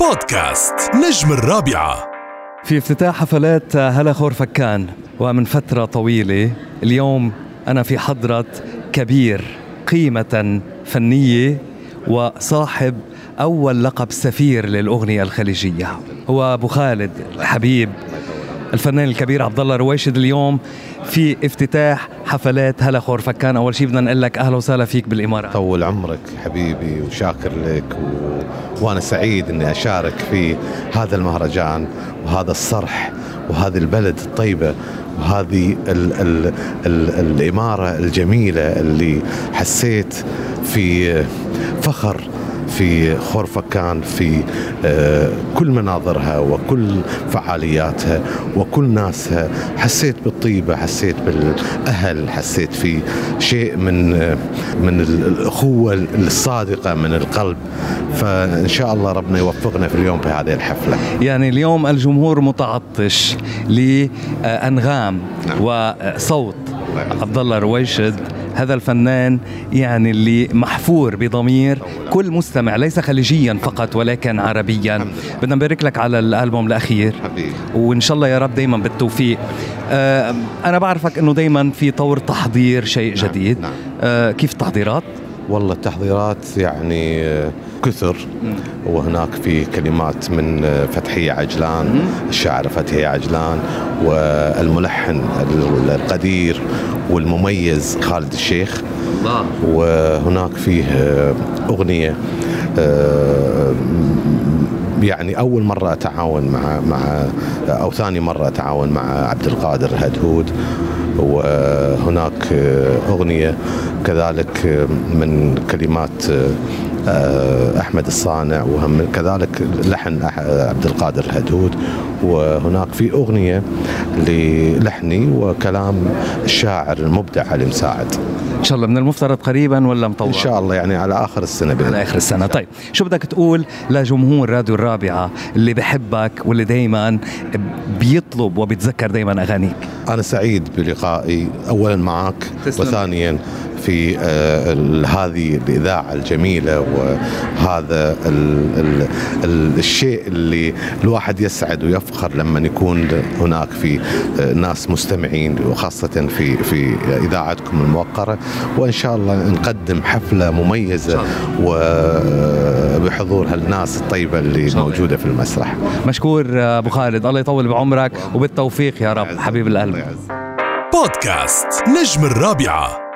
بودكاست نجم الرابعة. في افتتاح حفلات هلا خور فكان ومن فترة طويلة اليوم أنا في حضرة كبير قيمة فنية وصاحب أول لقب سفير للأغنية الخليجية. هو أبو خالد الحبيب الفنان الكبير عبد الله رويشد. اليوم في افتتاح حفلات. هلا خور فكان أول شيء بدنا نقول لك أهلا وسهلا فيك بالامارات طول عمرك حبيبي وشاكر لك و... وأنا سعيد إني أشارك في هذا المهرجان وهذا الصرح وهذه البلد الطيبة وهذه ال ال ال الإمارة الجميلة اللي حسيت في فخر في خورفكان في آه، كل مناظرها وكل فعالياتها وكل ناسها. حسيت بالطيبة حسيت بالأهل حسيت في شيء من آه، من الأخوة الصادقة من القلب. فإن شاء الله ربنا يوفقنا في اليوم في هذه الحفلة. يعني اليوم الجمهور متعطش لأنغام نعم. وصوت عبد الله رويشد. هذا الفنان يعني اللي محفور بضمير كل مستمع ليس خليجيا فقط ولكن عربيا. بدنا نبارك لك على الألبوم الأخير. وإن شاء الله يا رب دائما بالتوفيق. آه أنا بعرفك إنه دائما في طور تحضير شيء نعم، جديد. نعم. آه كيف التحضيرات؟ والله التحضيرات يعني آه، كثر وهناك في كلمات من آه، فتحية عجلان الشاعر فتحية عجلان والملحن القدير والمميز خالد الشيخ. الله. وهناك فيه آه، أغنية يعني أول مرة أتعاون مع مع أو ثاني مرة أتعاون مع عبد القادر هدهود وهناك أغنية كذلك من كلمات آه، أحمد الصانع وهم كذلك لحن عبد القادر الهدهود وهناك في أغنية للحني وكلام الشاعر المبدع علي مساعد. إن شاء الله من المفترض قريبا ولا مطول؟ إن شاء الله يعني على آخر السنة بإذن على آخر السنة. طيب شو بدك تقول لجمهور راديو الرابعة اللي بحبك واللي دائما بيطلب وبيتذكر دائما أغانيك؟ أنا سعيد بلقائي اولا معك تسلم. وثانيا في آه هذه الإذاعة الجميلة وهذا ال ال ال الشيء اللي الواحد يسعد ويفخر لما يكون هناك في آه ناس مستمعين وخاصة في في إذاعتكم الموقرة. وإن شاء الله نقدم حفلة مميزة وبحضور هالناس الطيبة اللي موجودة في المسرح. مشكور أبو خالد. الله يطول بعمرك وبالتوفيق يا رب حبيب القلب. بودكاست نجم الرابعة.